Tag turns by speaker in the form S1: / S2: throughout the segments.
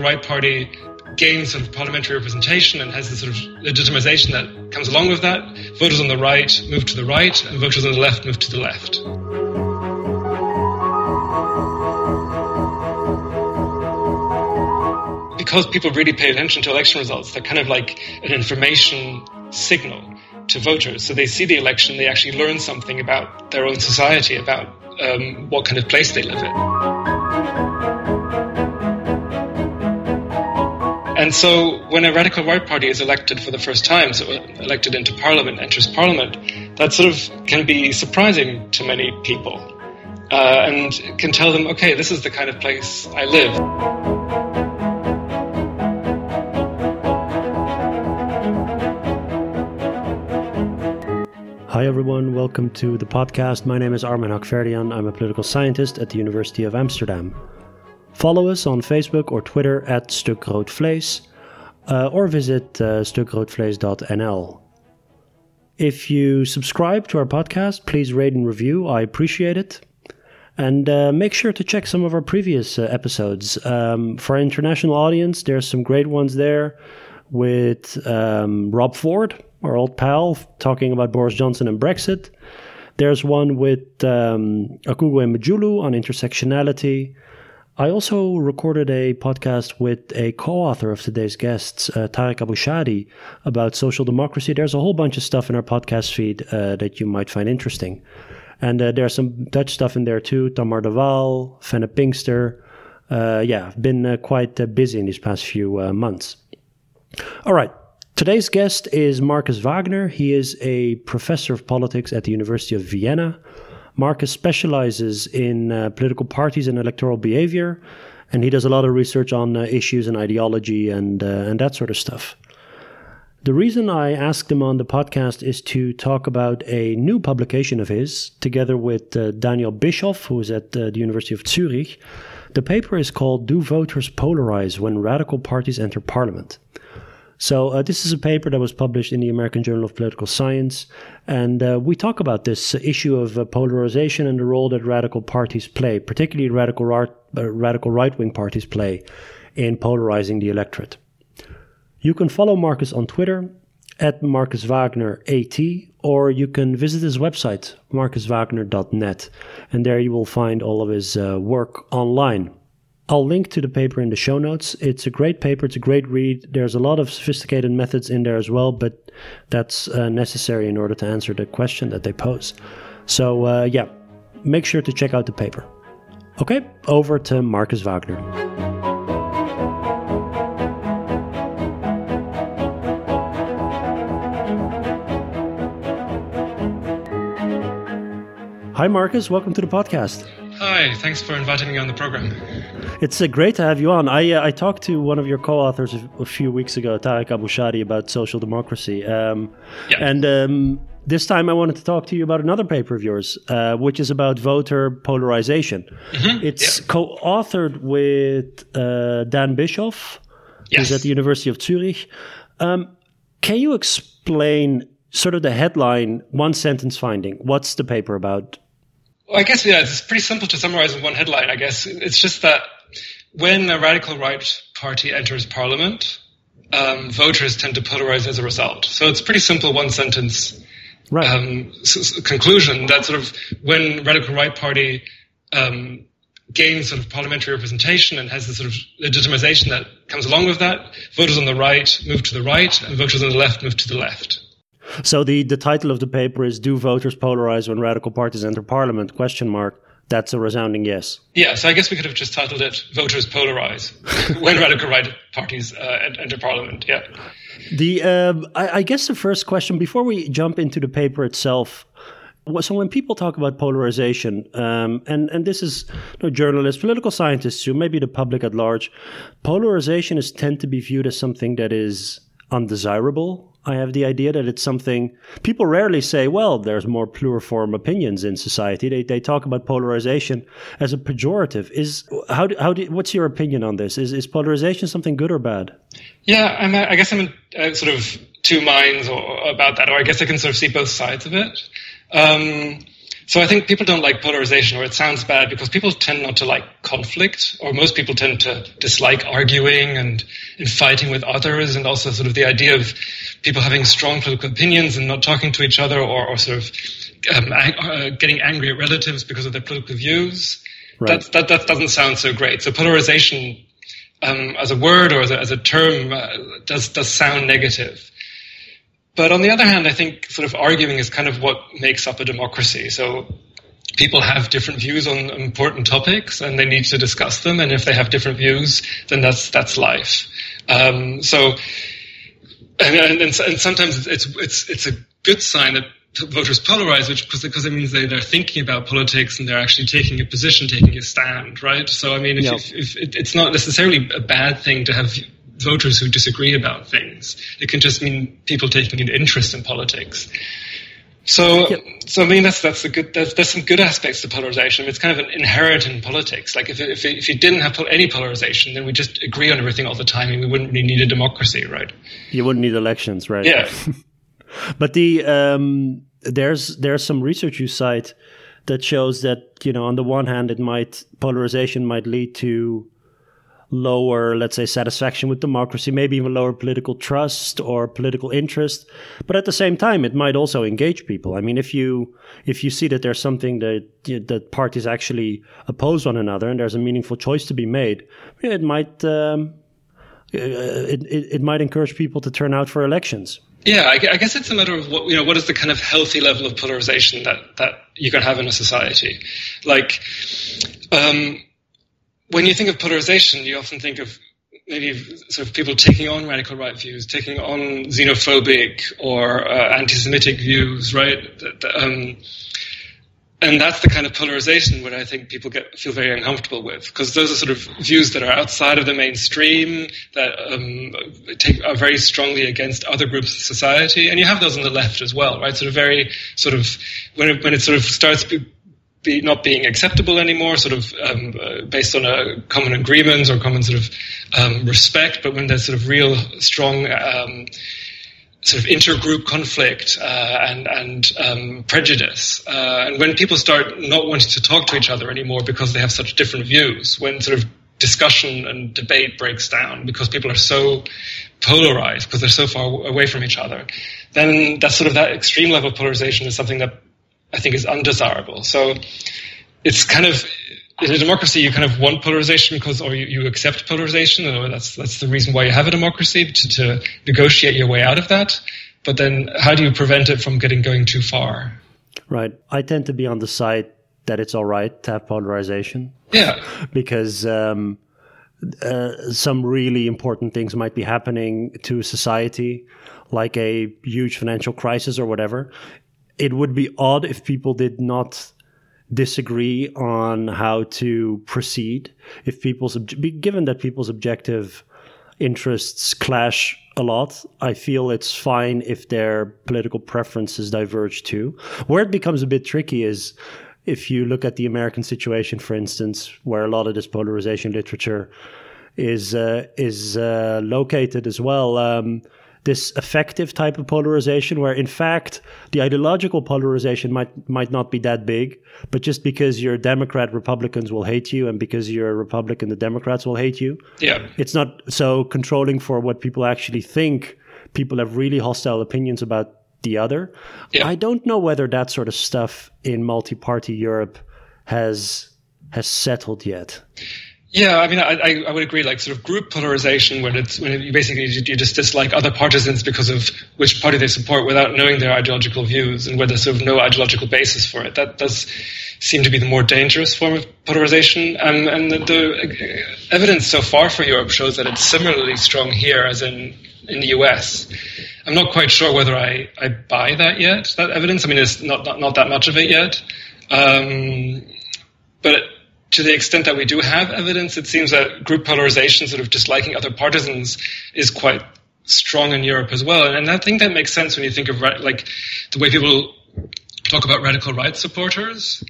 S1: radical right party gains sort of parliamentary representation and has the sort of legitimization that comes along with that, voters on the right move to the right, and voters on the left move to the left. Because people really pay attention to election results, they're kind of like an information signal to voters. So they see the election, they actually learn something about their own society, about um, what kind of place they live in. And so when a radical right party is elected for the first time, so elected into parliament, enters parliament, that sort of can be surprising to many people uh, and can tell them, okay, this is the kind of place I live.
S2: Hi everyone, welcome to the podcast. My name is Armen Hakhverdian. I'm a political scientist at the University of Amsterdam. Follow us on Facebook or Twitter at Stukroodvlees uh, or visit uh, stukroodvlees.nl. If you subscribe to our podcast, please rate and review. I appreciate it. And uh, make sure to check some of our previous uh, episodes. Um, for our international audience, there's some great ones there with um, Rob Ford, our old pal, talking about Boris Johnson and Brexit. There's one with um, Akwugo Emejulu on intersectionality. I also recorded a podcast with a co author of today's guests, uh, Tarek Abou-Chadi, about social democracy. There's a whole bunch of stuff in our podcast feed uh, that you might find interesting. And uh, there's some Dutch stuff in there too Tamar de Waal, Fenne Pinkster. Uh, yeah, I've been uh, quite uh, busy in these past few months. All right. Today's guest is Markus Wagner. He is a professor of politics at the University of Vienna. Markus specializes in uh, political parties and electoral behavior, and he does a lot of research on uh, issues and ideology and uh, and that sort of stuff. The reason I asked him on the podcast is to talk about a new publication of his, together with uh, Daniel Bischof, who is at uh, the University of Zurich. The paper is called Do Voters Polarize When Radical Parties Enter Parliament? So, uh, this is a paper that was published in the American Journal of Political Science. And uh, we talk about this issue of uh, polarization and the role that radical parties play, particularly radical, right, uh, radical right wing parties play in polarizing the electorate. You can follow Markus on Twitter at Markus Wagner AT, or you can visit his website, markuswagner.net, and there you will find all of his uh, work online. I'll link to the paper in the show notes. It's a great paper. It's a great read. There's a lot of sophisticated methods in there as well, but that's uh, necessary in order to answer the question that they pose. So, uh, yeah, make sure to check out the paper. Okay, over to Markus Wagner. Hi, Markus. Welcome to the podcast.
S1: Hi, thanks for inviting me on the program.
S2: It's uh, great to have you on. I uh, I talked to one of your co-authors a, a few weeks ago, Tarek Abou-Chadi, about social democracy. Um, yeah. And um, this time I wanted to talk to you about another paper of yours, uh, which is about voter polarization. Mm-hmm. It's yeah. co-authored with uh, Dan Bischof, yes. who's at the University of Zurich. Um, can you explain sort of the headline, one sentence finding? What's the paper about?
S1: Well, I guess yeah, it's pretty simple to summarize in one headline. I guess it's just that when a radical right party enters parliament, um, voters tend to polarize as a result. So it's pretty simple, one sentence right. um, conclusion that sort of when radical right party um, gains sort of parliamentary representation and has the sort of legitimization that comes along with that, voters on the right move to the right and voters on the left move to the left.
S2: So the, the title of the paper is "Do Voters Polarize When Radical Parties Enter Parliament?" Question mark. That's a resounding yes.
S1: Yeah, so I guess we could have just titled it "Voters Polarize When Radical Right Parties uh, Enter Parliament." Yeah.
S2: The uh, I, I guess the first question before we jump into the paper itself. So when people talk about polarization, um, and and this is you know, journalists, political scientists, who maybe the public at large, polarization is tend to be viewed as something that is undesirable I have the idea that it's something people rarely say, well, there's more pluriform opinions in society. They, they talk about polarization as a pejorative. Is how do, how do, what's your opinion on this? Is, is polarization something good or bad?
S1: Yeah, I'm, I guess I'm uh, sort of two minds about that, or I guess I can sort of see both sides of it. Um, so I think people don't like polarization, or it sounds bad because people tend not to like conflict, or most people tend to dislike arguing and, and fighting with others, and also sort of the idea of people having strong political opinions and not talking to each other, or, or sort of um, uh, getting angry at relatives because of their political views. Right. That, that, that doesn't sound so great. So polarization um, as a word or as a, as a term uh, does, does sound negative. But on the other hand, I think sort of arguing is kind of what makes up a democracy. So people have different views on important topics and they need to discuss them. And if they have different views, then that's, that's life. Um, so, and, and, and, sometimes it's, it's, it's a good sign that voters polarize, which because it means they, they're thinking about politics and they're actually taking a position, taking a stand, right? So, I mean, if, if, if it, it's not necessarily a bad thing to have voters who disagree about things. It can just mean people taking an interest in politics. So, yep. so I mean, that's that's a good. There's, there's some good aspects to polarization. It's kind of an inherent in politics. Like if if if you didn't have any polarization, then we just agree on everything all the time, and we wouldn't really need a democracy, right?
S2: You wouldn't need elections, right?
S1: Yeah.
S2: but the um, there's there's some research you cite that shows that you know on the one hand it might polarization might lead to lower let's say satisfaction with democracy maybe even lower political trust or political interest but at the same time it might also engage people i mean if you if you see that there's something that that parties actually oppose one another and there's a meaningful choice to be made it might um, uh, it, it, it might encourage people to turn out for elections
S1: yeah, I, I, guess it's a matter of what you know. What is the kind of healthy level of polarization that that you can have in a society? Like, um, when you think of polarization, you often think of maybe sort of people taking on radical right views, taking on xenophobic or uh, anti-Semitic views, right? Um, and that's the kind of polarization where I think people get feel very uncomfortable with, because those are sort of views that are outside of the mainstream, that um, take, are very strongly against other groups of society, and you have those on the left as well, right? Sort of very sort of when it, when it sort of starts be, be not being acceptable anymore, sort of um, uh, based on a common agreement or common sort of um, respect, but when there's sort of real strong um, sort of intergroup conflict uh, and, and um, prejudice. Uh, and when people start not wanting to talk to each other anymore because they have such different views, when sort of discussion and debate breaks down because people are so polarized because they're so far away from each other, then that sort of that extreme level of polarization is something that I think is undesirable. So it's kind of in a democracy, you kind of want polarization because, or you, you accept polarization. And that's that's the reason why you have a democracy to, to negotiate your way out of that. But then, how do you prevent it from getting going too far?
S2: Right. I tend to be on the side that it's all right to have polarization.
S1: Yeah.
S2: because um, uh, some really important things might be happening to society, like a huge financial crisis or whatever. It would be odd if people did not disagree on how to proceed. If people's given that people's objective interests clash a lot i feel it's fine if their political preferences diverge too. Where it becomes a bit tricky is if you look at the american situation for instance where a lot of this polarization literature is uh, is uh, located as well um, this affective type of polarization where in fact the ideological polarization might might not be that big but just because you're a democrat republicans will hate you and because you're a republican the democrats will hate you.
S1: Yeah.
S2: It's not so controlling for what people actually think. People have really hostile opinions about the other. Yeah. i don't know whether that sort of stuff in multi-party europe has has settled yet
S1: yeah, I mean, I, I would agree. Like sort of group polarization, when it's when you basically you just dislike other partisans because of which party they support without knowing their ideological views and where there's sort of no ideological basis for it. That does seem to be the more dangerous form of polarization. Um, and the, the evidence so far for Europe shows that it's similarly strong here as in in the US. I'm not quite sure whether I, I buy that yet. That evidence. I mean, there's not not, not that much of it yet. Um, but to the extent that we do have evidence, it seems that group polarization, sort of disliking other partisans, is quite strong in Europe as well. And I think that makes sense when you think of like the way people talk about radical rights supporters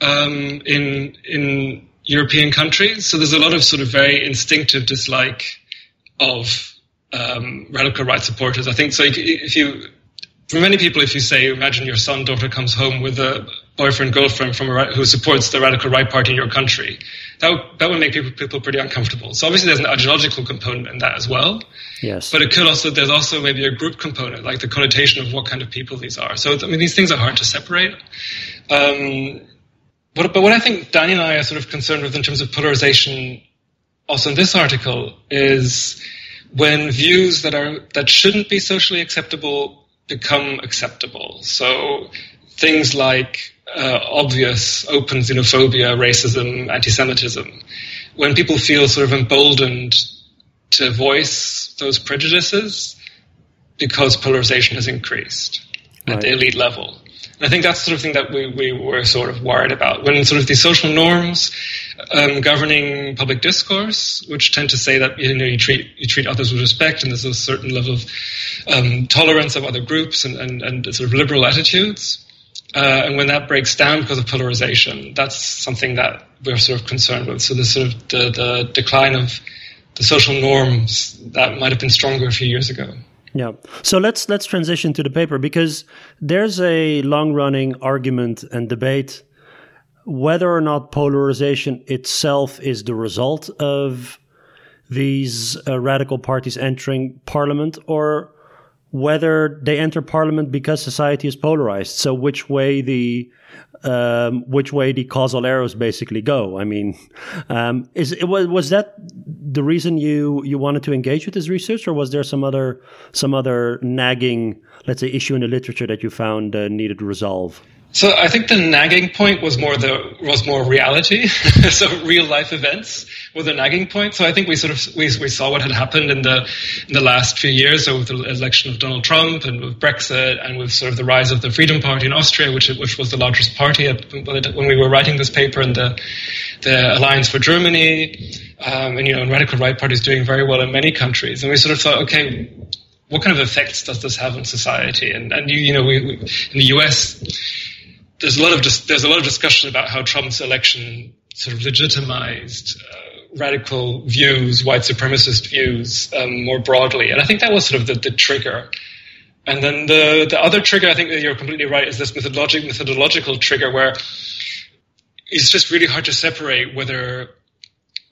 S1: um, in in European countries. So there's a lot of sort of very instinctive dislike of um, radical rights supporters. I think so. If you for many people, if you say, imagine your son, daughter comes home with a boyfriend girlfriend from a, who supports the radical right party in your country. That would, that would make people people pretty uncomfortable. So obviously there's an ideological component in that as well.
S2: Yes.
S1: But it could also there's also maybe a group component, like the connotation of what kind of people these are. So I mean these things are hard to separate. Um, but, but what I think Danny and I are sort of concerned with in terms of polarization, also in this article, is when views that are that shouldn't be socially acceptable become acceptable. So things like uh, obvious open xenophobia, racism, anti-Semitism, when people feel sort of emboldened to voice those prejudices because polarization has increased right. at the elite level. And I think that's the sort of thing that we, we were sort of worried about. When sort of these social norms um, governing public discourse, which tend to say that you know you treat you treat others with respect, and there's a certain level of um, tolerance of other groups and, and, and sort of liberal attitudes. Uh, and when that breaks down because of polarization, that's something that we're sort of concerned with. So the sort of the, the decline of the social norms that might have been stronger a few years ago.
S2: Yeah. So let's let's transition to the paper because there's a long-running argument and debate whether or not polarization itself is the result of these uh, radical parties entering parliament or whether they enter parliament because society is polarized. So which way the um, which way the causal arrows basically go. I mean, um, is it was was that the reason you you wanted to engage with this research, or was there some other some other nagging, let's say, issue in the literature that you found uh, needed to resolve?
S1: So I think the nagging point was more the was more reality. so real life events were the nagging point. So I think we sort of we, we saw what had happened in the in the last few years, so with the election of Donald Trump and with Brexit and with sort of the rise of the Freedom Party in Austria, which which was the largest party at, when we were writing this paper, and the the Alliance for Germany, um, and you know, and radical right parties doing very well in many countries. And we sort of thought, okay, what kind of effects does this have on society? And and you you know, we, we in the U.S there's a lot of dis- there's a lot of discussion about how Trump's election sort of legitimized uh, radical views, white supremacist views um, more broadly, and I think that was sort of the, the trigger. And then the the other trigger, I think that you're completely right, is this methodologic methodological trigger where it's just really hard to separate whether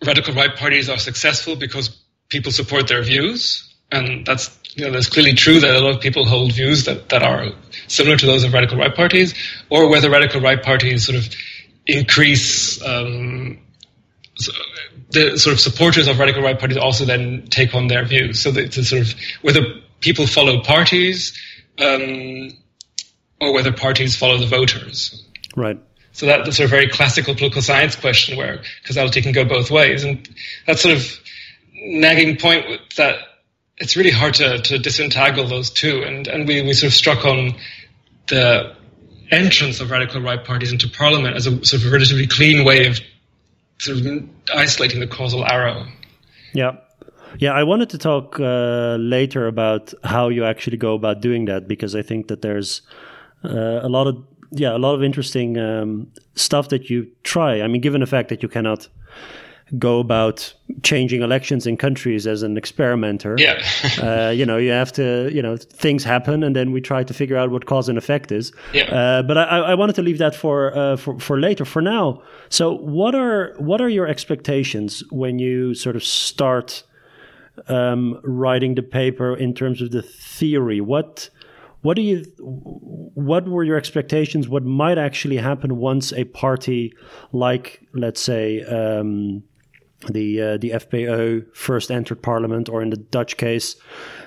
S1: radical right parties are successful because people support their views, and that's you know, that's clearly true that a lot of people hold views that, that are similar to those of radical right parties, or whether radical right parties sort of increase um, so the sort of supporters of radical right parties also then take on their views. So it's a sort of whether people follow parties um, or whether parties follow the voters.
S2: Right.
S1: So that's a sort of very classical political science question where causality can go both ways, and that sort of nagging point that it's really hard to, to disentangle those two. And, and we, we sort of struck on the entrance of radical right parties into parliament as a sort of relatively clean way of sort of isolating the causal arrow.
S2: Yeah. Yeah, I wanted to talk uh, later about how you actually go about doing that because I think that there's uh, a lot of yeah a lot of interesting um, stuff that you try. I mean, given the fact that you cannot go about changing elections in countries as an experimenter.
S1: Yeah.
S2: uh, you know, you have to, you know, things happen, and then we try to figure out what cause and effect is.
S1: Yeah.
S2: Uh, but I, I, wanted to leave that for uh, for for later. For now, so what are what are your expectations when you sort of start um, writing the paper in terms of the theory? What what do you what were your expectations what might actually happen once a party like let's say um, the uh, the FPO first entered parliament, or in the Dutch case,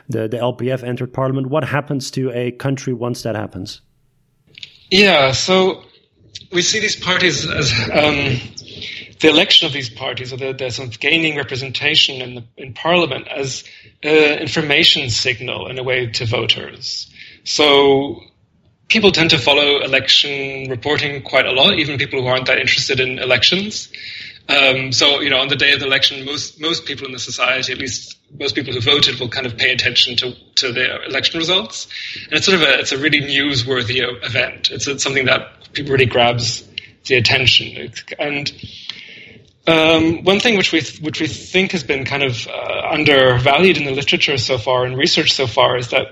S2: the the LPF entered parliament. What happens to a country once that happens?
S1: Yeah, so we see these parties as um, the election of these parties, or the, the sort of gaining representation in the, in parliament, as an information signal in a way to voters. So people tend to follow election reporting quite a lot, even people who aren't that interested in elections. Um, so, you know, on the day of the election, most most people in the society, at least most people who voted, will kind of pay attention to, to the election results. And it's sort of a it's a really newsworthy event. It's, it's something that really grabs the attention. And um, one thing which we which we think has been kind of uh, undervalued in the literature so far and research so far is that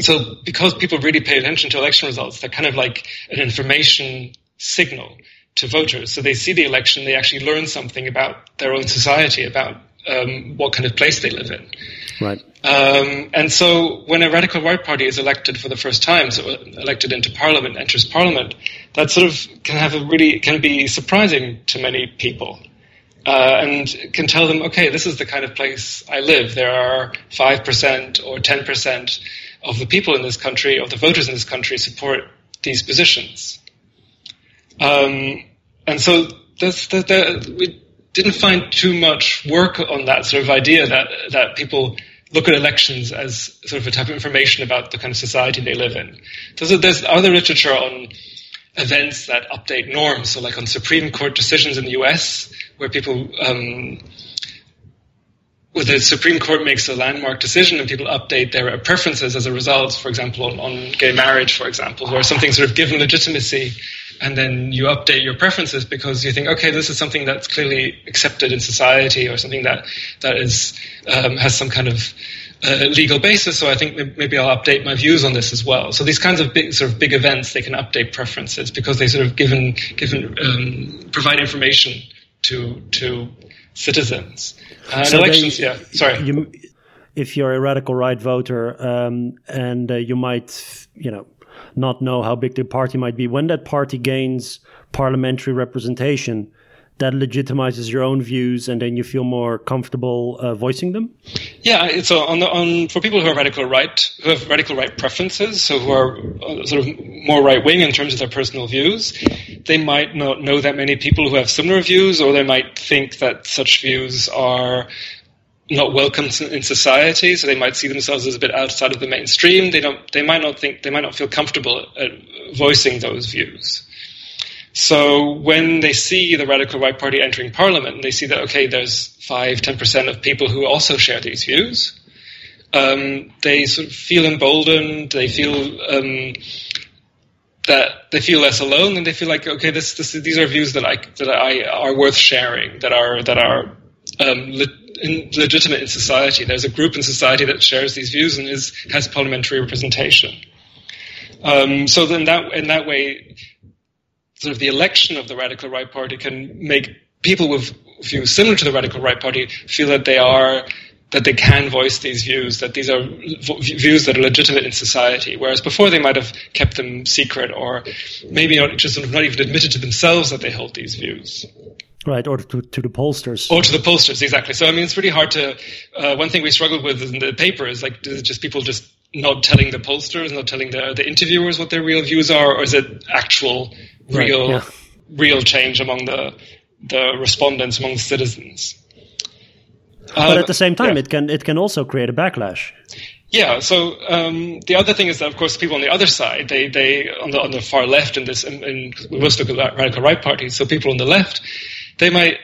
S1: so because people really pay attention to election results, they're kind of like an information signal to voters. So they see the election, they actually learn something about their own society, about um, what kind of place they live in.
S2: Right.
S1: Um, and so when a radical right party is elected for the first time, so elected into parliament, enters parliament, that sort of can have a really, can be surprising to many people. Uh, and can tell them, okay, this is the kind of place I live. There are 5% or 10% of the people in this country, of the voters in this country, support these positions. Um, and so we didn't find too much work on that sort of idea that, that people look at elections as sort of a type of information about the kind of society they live in. So there's other literature on events that update norms, so like on Supreme Court decisions in the US, where people, um, where the Supreme Court makes a landmark decision and people update their preferences as a result, for example, on, on gay marriage, for example, where something sort of given legitimacy and then you update your preferences because you think, okay, this is something that's clearly accepted in society or something that that is um, has some kind of uh, legal basis. So I think maybe I'll update my views on this as well. So these kinds of big sort of big events, they can update preferences because they sort of given given um, provide information to to citizens. Uh, so elections, they, yeah. Sorry. You,
S2: if you're a radical right voter um, and uh, you might, you know, not know how big the party might be. When that party gains parliamentary representation, that legitimizes your own views, and then you feel more comfortable uh, voicing them.
S1: Yeah, so on, the, on for people who are radical right, who have radical right preferences, so who are uh, sort of more right wing in terms of their personal views, they might not know that many people who have similar views, or they might think that such views are not welcome in society, so they might see themselves as a bit outside of the mainstream. They don't. They might not think. They might not feel comfortable at voicing those views. So when they see the radical right party entering parliament, and they see that okay, there's five, ten percent of people who also share these views, um, they sort of feel emboldened. They feel um, that they feel less alone, and they feel like okay, this, this, these are views that I that I are worth sharing, that are that are um, in, legitimate in society. There's a group in society that shares these views and is, has parliamentary representation. Um, so then that in that way, sort of the election of the radical right party can make people with views similar to the radical right party feel that they are that they can voice these views, that these are views that are legitimate in society, whereas before they might have kept them secret or maybe not just not even admitted to themselves that they hold these views.
S2: Right, or to, to the pollsters.
S1: Or to the pollsters, exactly. So, I mean, it's really hard to. Uh, one thing we struggled with in the paper is like, is it just people just not telling the pollsters, not telling the, the interviewers what their real views are, or is it actual, real, right, yeah. real change among the the respondents, among the citizens?
S2: But at the same time, yeah. it can it can also create a backlash.
S1: Yeah. So um, the other thing is that, of course, people on the other side, they they on the on the far left in this, in, in we most look at radical right parties. So people on the left, they might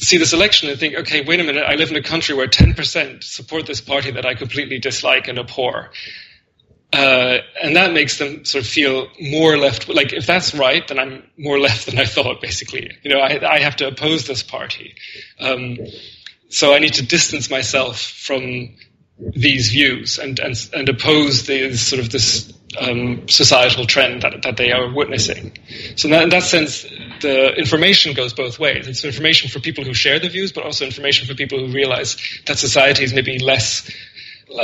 S1: see this election and think, okay, wait a minute, I live in a country where 10% support this party that I completely dislike and abhor. Uh, and that makes them sort of feel more left. Like if that's right, then I'm more left than I thought. Basically, you know, I, I have to oppose this party, um, so I need to distance myself from these views and and, and oppose the sort of this um, societal trend that, that they are witnessing. So in that, in that, sense, the information goes both ways. It's information for people who share the views, but also information for people who realize that society is maybe less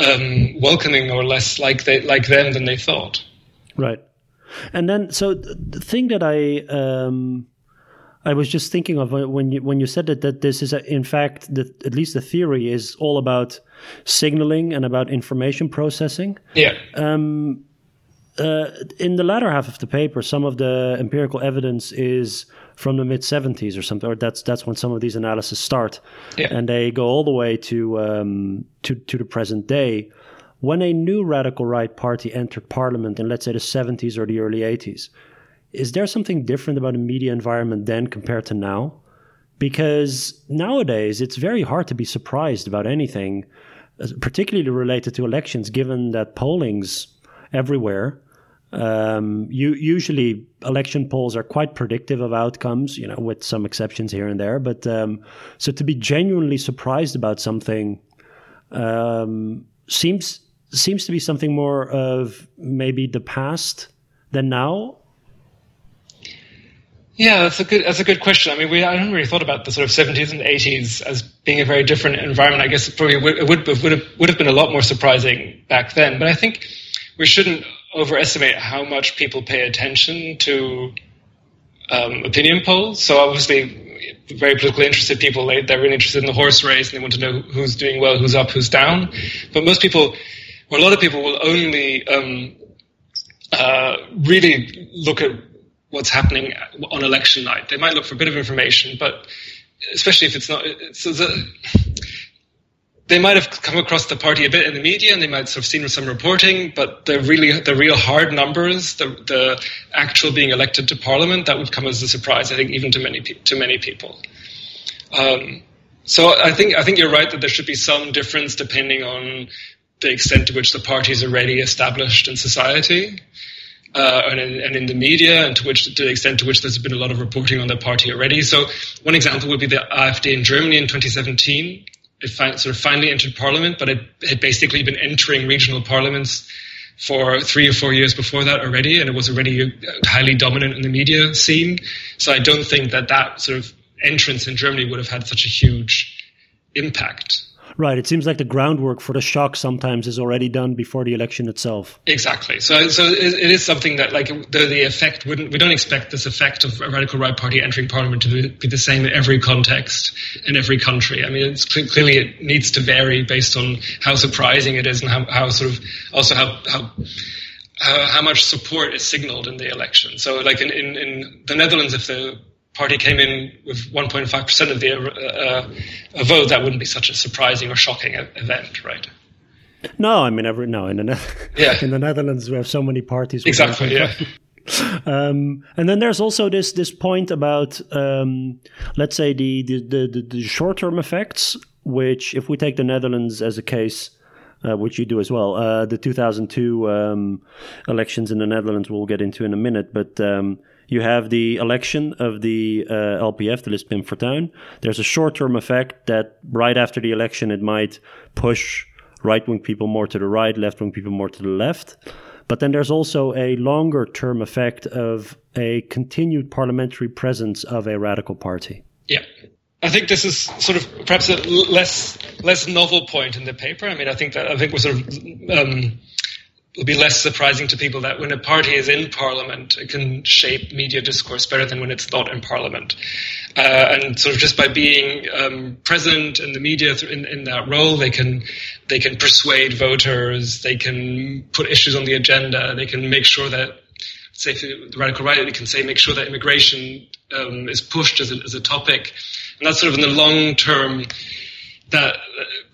S1: um, welcoming or less like they, like them than they thought.
S2: Right. And then, so the thing that I um, I was just thinking of uh, when you when you said that that this is a, in fact the, at least the theory is all about signaling and about information processing.
S1: Yeah.
S2: Um, uh, in the latter half of the paper, some of the empirical evidence is from the mid 70s or something, or that's that's when some of these analyses start,
S1: yeah.
S2: and they go all the way to um, to to the present day. When a new radical right party entered parliament in, let's say, the 70s or the early 80s, is there something different about the media environment then compared to now? Because nowadays it's very hard to be surprised about anything, particularly related to elections, given that polling's everywhere um, you, usually, election polls are quite predictive of outcomes, you know, with some exceptions here and there. But um, so to be genuinely surprised about something um, seems seems to be something more of maybe the past than now.
S1: Yeah, that's a good that's a good question. I mean, we I haven't really thought about the sort of 70s and 80s as being a very different environment. I guess it probably would it would would have, would have been a lot more surprising back then. But I think we shouldn't overestimate how much people pay attention to um, opinion polls. So obviously, very politically interested people they, they're really interested in the horse race and they want to know who's doing well, who's up, who's down. But most people, or a lot of people, will only um, uh, really look at what's happening on election night. They might look for a bit of information, but especially if it's not, they might have come across the party a bit in the media and they might have seen some reporting, but the really the real hard numbers, the the actual being elected to parliament, that would come as a surprise. I think even to many to many people. Um, so I think I think you're right that there should be some difference depending on the extent to which the party is already established in society uh, and, in, and, in, the media, and to which to the extent to which there's been a lot of reporting on the party already. So one example would be the AfD in Germany in 2017. It sort of finally entered parliament, but it had basically been entering regional parliaments for three or four years before that already, and it was already uh, highly dominant in the media scene. So I don't think that that sort of entrance in Germany would have had such a huge impact.
S2: Right. It seems like the groundwork for the shock sometimes is already done before the election itself.
S1: Exactly. So, so it, is something that, like, the, the effect wouldn't. We don't expect this effect of a radical right party entering parliament to be, the same in every context in every country. I mean, it's cl- clearly it needs to vary based on how surprising it is and how, how sort of also how how how, how much support is signaled in the election. So, like in, in, in the Netherlands, if the party came in with 1.5% of the uh, uh, vote, that wouldn't be such a surprising or shocking event, right?
S2: No, I mean, every, no. In the ne- yeah. in the Netherlands, we have so many parties.
S1: Exactly. Yeah.
S2: um, and then there's also this this point about um, let's say the the, the, the short term effects, which if we take the Netherlands as a case. Uh, which you do as well. Uh, the 2002 um, elections in the Netherlands, we'll get into in a minute. But um, you have the election of the uh, LPF, the List Pim Fortuyn. There's a short term effect that right after the election, it might push right wing people more to the right, left wing people more to the left. But then there's also a longer term effect of a continued parliamentary presence of a radical party.
S1: Yeah. I think this is sort of perhaps a less less novel point in the paper. I mean, I think that I think we're sort of um, it'll be less surprising to people that when a party is in parliament, it can shape media discourse better than when it's not in parliament. Uh, and sort of just by being um, present in the media in, in, that role, they can they can persuade voters, they can put issues on the agenda, they can make sure that. Say the radical right, they can say make sure that immigration um, is pushed as a, as a topic, and that's sort of in the long term that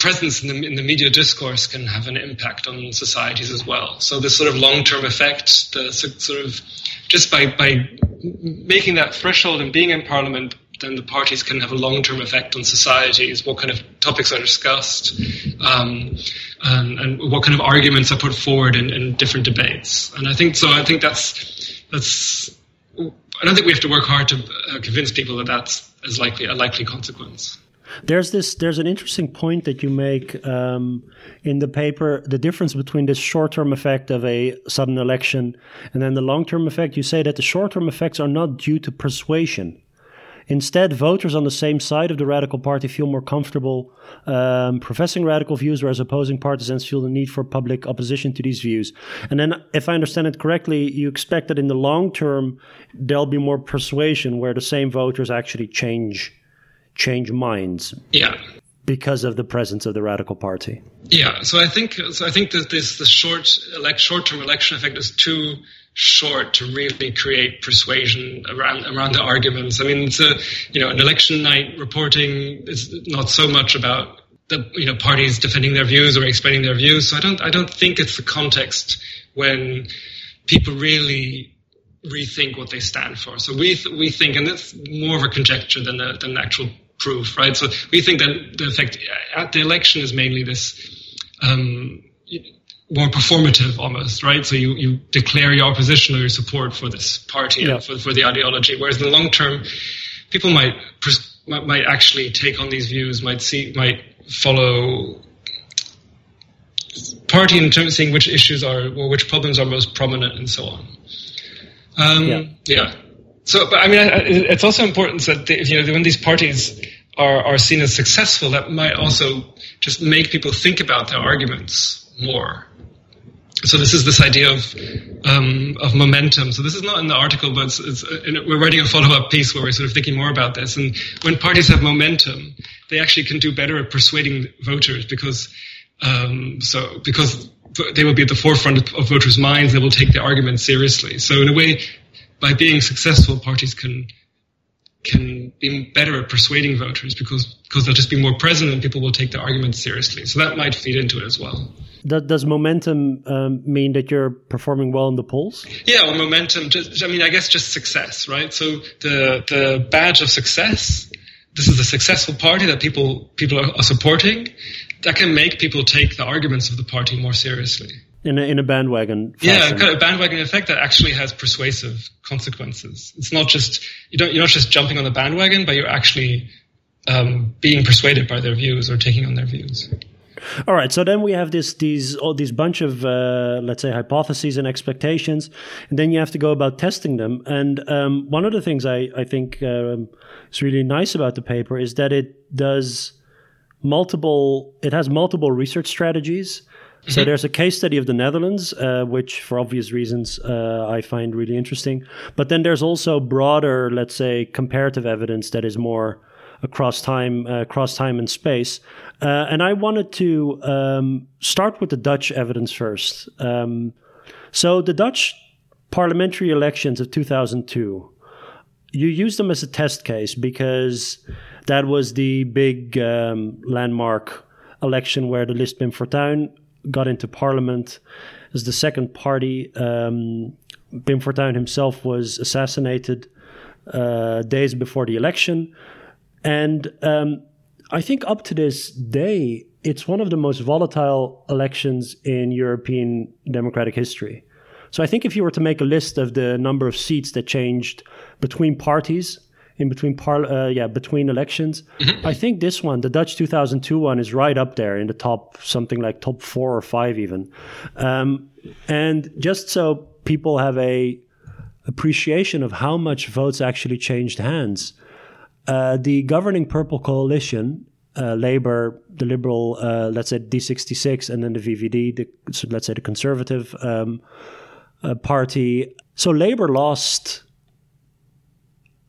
S1: presence in the, in the, media discourse can have an impact on societies as well. So this sort of long-term effect, the sort of just by by making that threshold and being in parliament, then the parties can have a long-term effect on societies. What kind of topics are discussed, um, and, and, what kind of arguments are put forward in, in different debates. And I think so. I think that's that's. I don't think we have to work hard to uh, convince people that that's as likely a likely consequence.
S2: There's this. There's an interesting point that you make um, in the paper. The difference between this short-term effect of a sudden election and then the long-term effect. You say that the short-term effects are not due to persuasion. Instead, voters on the same side of the radical party feel more comfortable um, professing radical views, whereas opposing partisans feel the need for public opposition to these views. And then, if I understand it correctly, you expect that in the long term, there'll be more persuasion where the same voters actually change change minds.
S1: Yeah.
S2: Because of the presence of the radical party.
S1: Yeah, so I think so. I think that this the short elect, short-term election effect is too short to really create persuasion around around the arguments. I mean, it's a you know an election night reporting is not so much about the you know parties defending their views or explaining their views. So I don't I don't think it's the context when people really rethink what they stand for. So we th- we think, and that's more of a conjecture than a, than actual proof, right? So we think that the effect at the election is mainly this um, more performative almost, right? So you, you declare your opposition or your support for this party yeah. and for, for the ideology. Whereas in the long term, people might might actually take on these views, might see, might follow party in terms of seeing which issues are or which problems are most prominent and so on. Um, yeah. yeah. So, but I mean, it's also important that they, you know when these parties are are seen as successful, that might also just make people think about their arguments more. So this is this idea of um, of momentum. So this is not in the article, but it's, it's, uh, we're writing a follow up piece where we're sort of thinking more about this. And when parties have momentum, they actually can do better at persuading voters because um, so because they will be at the forefront of voters' minds. They will take the argument seriously. So in a way, by being successful, parties can can be better at persuading voters because because they'll just be more present and people will take the argument seriously. So that might feed into it as well.
S2: Does, does momentum um, mean that you're performing well in the polls?
S1: Yeah, well, momentum. Just, I mean, I guess just success, right? So the the badge of success. This is a successful party that people people are supporting. That can make people take the arguments of the party more seriously
S2: in a, in a bandwagon.
S1: Fashion. Yeah, kind of a bandwagon effect that actually has persuasive consequences. It's not just you don't you're not just jumping on the bandwagon, but you're actually um, being persuaded by their views or taking on their views.
S2: All right, so then we have this these all these bunch of uh, let's say hypotheses and expectations, and then you have to go about testing them. And um, one of the things I I think um, is really nice about the paper is that it does multiple it has multiple research strategies so mm-hmm. there's a case study of the Netherlands, uh, which for obvious reasons uh, I find really interesting. But then there's also broader, let's say, comparative evidence that is more across time, uh, across time and space. Uh, and I wanted to um, start with the Dutch evidence first. Um, so the Dutch parliamentary elections of 2002, you use them as a test case because that was the big um, landmark election where the list Pim Fortuyn got into parliament as the second party. Um, Pim Fortuyn himself was assassinated uh, days before the election. And um, I think up to this day, it's one of the most volatile elections in European democratic history. So I think if you were to make a list of the number of seats that changed between parties in between par- uh, yeah between elections. Mm-hmm. I think this one, the Dutch 2002 one, is right up there in the top something like top four or five even. Um, and just so people have a appreciation of how much votes actually changed hands, uh, the governing Purple Coalition. Uh, Labour, the Liberal, uh, let's say D66, and then the VVD, the, so let's say the Conservative um, uh, Party. So Labour lost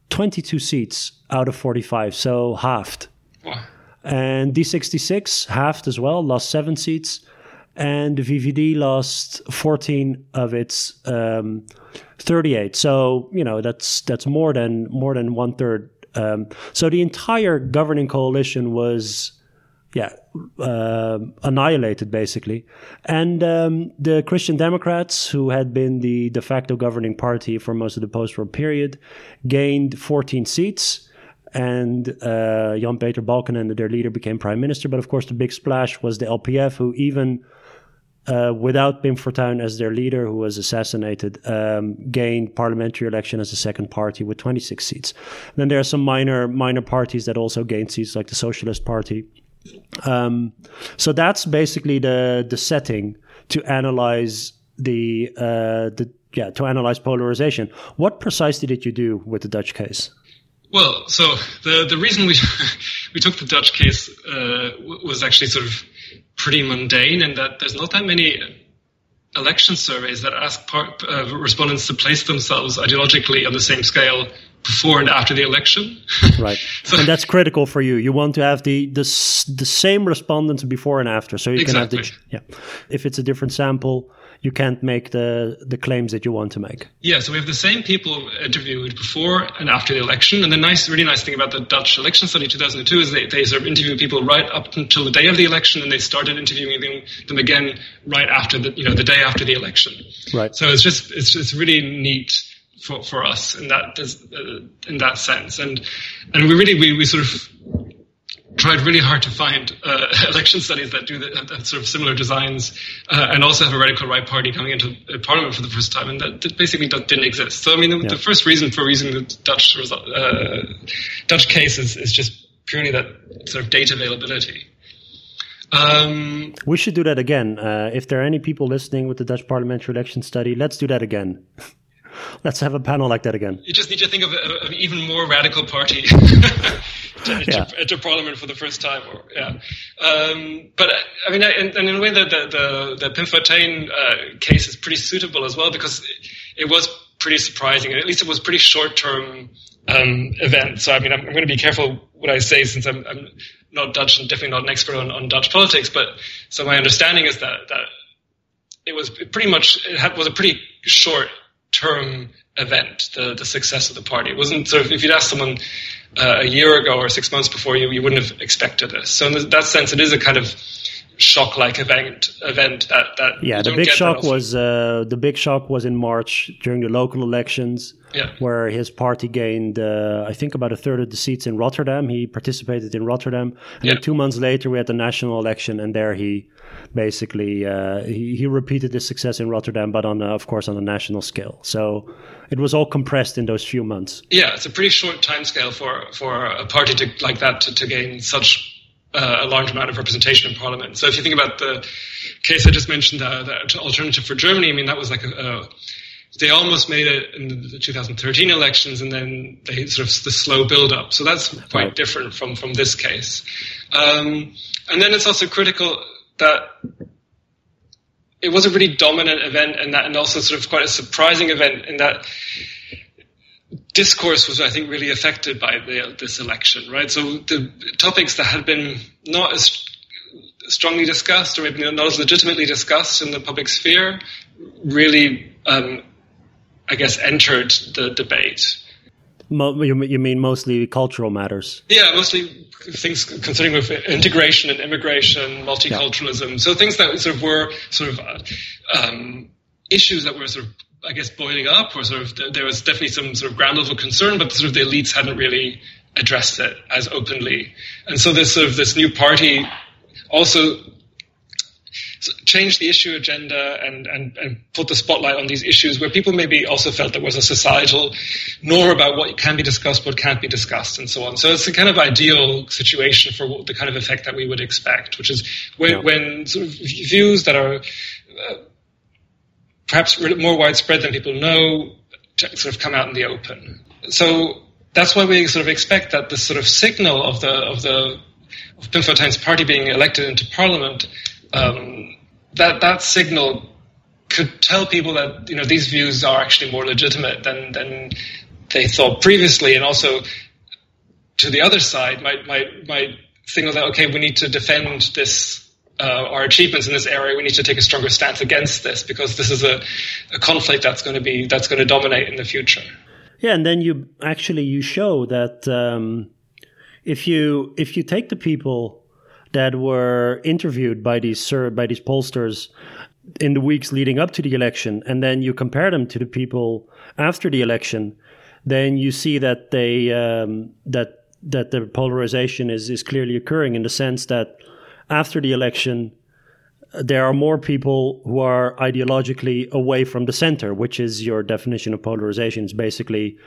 S2: 22 seats out of 45, so halved. Wow. And D66 halved as well, lost seven seats. And the VVD lost 14 of its um, 38. So, you know, that's that's more than more than one third. Um, so the entire governing coalition was yeah, uh, annihilated basically. And um, the Christian Democrats, who had been the de facto governing party for most of the post-war period, gained 14 seats. And uh, Jan Peter Balkenende, their leader, became prime minister. But of course, the big splash was the LPF, who even uh, without Pim Fortuyn as their leader, who was assassinated, um, gained parliamentary election as a second party with 26 seats. And then there are some minor minor parties that also gained seats, like the Socialist Party um, so that's basically the the setting to analyze the uh, the yeah to analyze polarization. What precisely did you do with the Dutch case?
S1: Well, so the the reason we we took the Dutch case uh, was actually sort of pretty mundane in that there's not that many election surveys that ask part, uh, respondents to place themselves ideologically on the same scale before and after the election.
S2: right, so, and that's critical for you. You want to have the the, the same respondents before and after, so you exactly. can have the yeah. If it's a different sample, you can't make the the claims that you want to make.
S1: Yeah, so we have the same people interviewed before and after the election, and the nice, really nice thing about the Dutch election study 2002 is they, they sort of interview people right up until the day of the election, and they started interviewing them, them again right after the you know the day after the election.
S2: Right.
S1: So it's just it's it's really neat for, for us in that uh, in that sense. And and we really we, we sort of tried really hard to find uh, election studies that do that, that sort of similar designs, uh, and also have a radical right party coming into parliament for the first time, and that, that basically that didn't exist. So I mean, the, yeah. the first reason for using the Dutch result, uh, Dutch case is, is just purely that sort of data availability.
S2: Um, we should do that again. Uh, if there are any people listening with the Dutch parliamentary election study, let's do that again. let's have a panel like that again.
S1: You just need to think of, an even more radical party to enter, yeah. enter, parliament for the first time. Or, yeah, um, but I mean, and, and, in a way, the the the, the Pim Fortuyn uh, case is pretty suitable as well because it, it was pretty surprising, and at least it was pretty short term um, event. So I mean, I'm, I'm, going to be careful what I say since I'm, I'm not Dutch and definitely not an expert on, on Dutch politics. But so my understanding is that that it was pretty much it had, was a pretty short term event. The the success of the party it wasn't sort of if you'd asked someone uh, a year ago or six months before you, you wouldn't have expected this. So in that sense, it is a kind of shock like event event that that
S2: yeah the big shock was uh, the big shock was in March during the local elections
S1: yeah.
S2: where his party gained uh, I think about a third of the seats in Rotterdam. He participated in Rotterdam. And yeah. then two months later we had the national election and there he basically uh, he, he repeated the success in Rotterdam but on of course on a national scale. So it was all compressed in those few months.
S1: Yeah it's a pretty short time scale for for a party to like that to, to gain such uh, a large amount of representation in parliament. So if you think about the case I just mentioned, uh, the alternative for Germany, I mean, that was like a, a they almost made it in the 2013 elections, and then they sort of the slow build up. So that's quite right. different from from this case. Um, and then it's also critical that it was a really dominant event, and that, and also sort of quite a surprising event in that discourse was, I think, really affected by the, this election, right? So the topics that had been not as strongly discussed or maybe not as legitimately discussed in the public sphere really, um, I guess, entered the debate.
S2: You mean mostly cultural matters?
S1: Yeah, mostly things concerning with integration and immigration, multiculturalism. Yeah. So things that sort of were sort of uh, um, issues that were sort of I guess, boiling up, or sort of there was definitely some sort of ground level concern, but sort of the elites hadn't really addressed it as openly. And so this sort of this new party also changed the issue agenda and, and, and put the spotlight on these issues where people maybe also felt there was a societal norm about what can be discussed, what can't be discussed, and so on. So it's a kind of ideal situation for what, the kind of effect that we would expect, which is when, yeah. when sort of views that are uh, perhaps more widespread than people know, sort of come out in the open. So that's why we sort of expect that the sort of signal of the of the of party being elected into parliament, um, that that signal could tell people that you know these views are actually more legitimate than than they thought previously, and also to the other side might might might signal that okay, we need to defend this uh, our achievements in this area, we need to take a stronger stance against this because this is a, a conflict that's going to be that's going to dominate in the future.
S2: Yeah, and then you actually you show that um, if you if you take the people that were interviewed by these by these pollsters in the weeks leading up to the election, and then you compare them to the people after the election, then you see that they um, that that the polarization is is clearly occurring in the sense that after the election, there are more people who are ideologically away from the center, which is your definition of polarization. It's basically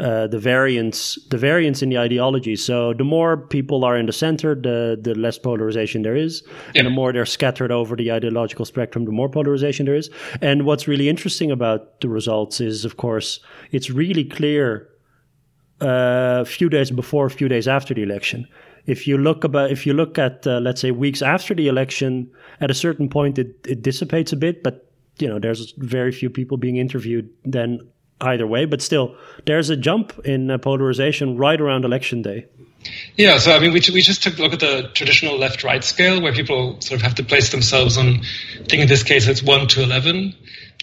S2: uh, the variance, the variance in the ideology. So the more people are in the center, the the less polarization there is, yeah. and the more they're scattered over the ideological spectrum, the more polarization there is. And what's really interesting about the results is, of course, it's really clear uh, a few days before, a few days after the election if you look about if you look at uh, let's say weeks after the election, at a certain point it, it dissipates a bit, but you know there's very few people being interviewed then either way. But still, there's a jump in uh, polarization right around election day.
S1: Yeah, so I mean, we, we just took a look at the traditional left-right scale where people sort of have to place themselves on. I think in this case it's one to eleven,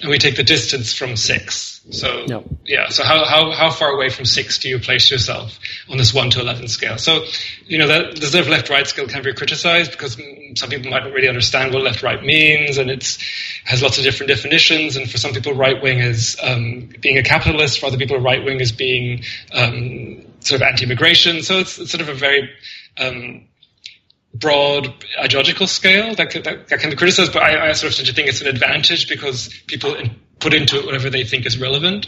S1: and we take the distance from six. So no. yeah, so how, how how far away from six do you place yourself on this one to eleven scale? So you know that the sort of left right scale can be criticized because some people might not really understand what left right means, and it's has lots of different definitions. And for some people, right wing is um, being a capitalist. For other people, right wing is being um, sort of anti-immigration. So it's, it's sort of a very um, broad ideological scale that, that, that, can be criticized, but I, I sort of tend to think it's an advantage because people put into it whatever they think is relevant.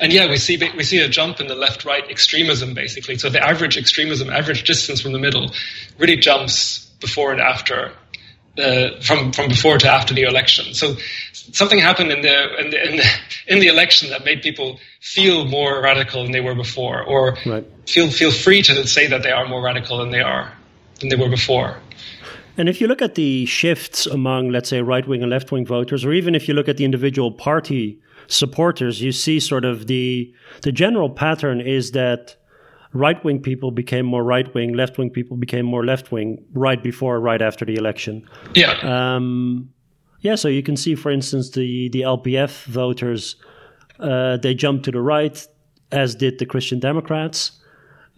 S1: And yeah, we see we see a jump in the left-right extremism basically. So the average extremism, average distance from the middle, really jumps before and after uh, from from before to after the election. So something happened in the in the, in the in the election that made people feel more radical than they were before, or right. feel feel free to say that they are more radical than they are than they were before.
S2: And if you look at the shifts among, let's say, right wing and left wing voters, or even if you look at the individual party supporters, you see sort of the the general pattern is that right wing people became more right wing, left wing people became more left wing right before, right after the election.
S1: Yeah.
S2: Um, yeah. So you can see, for instance, the the LPF voters uh, they jumped to the right, as did the Christian Democrats.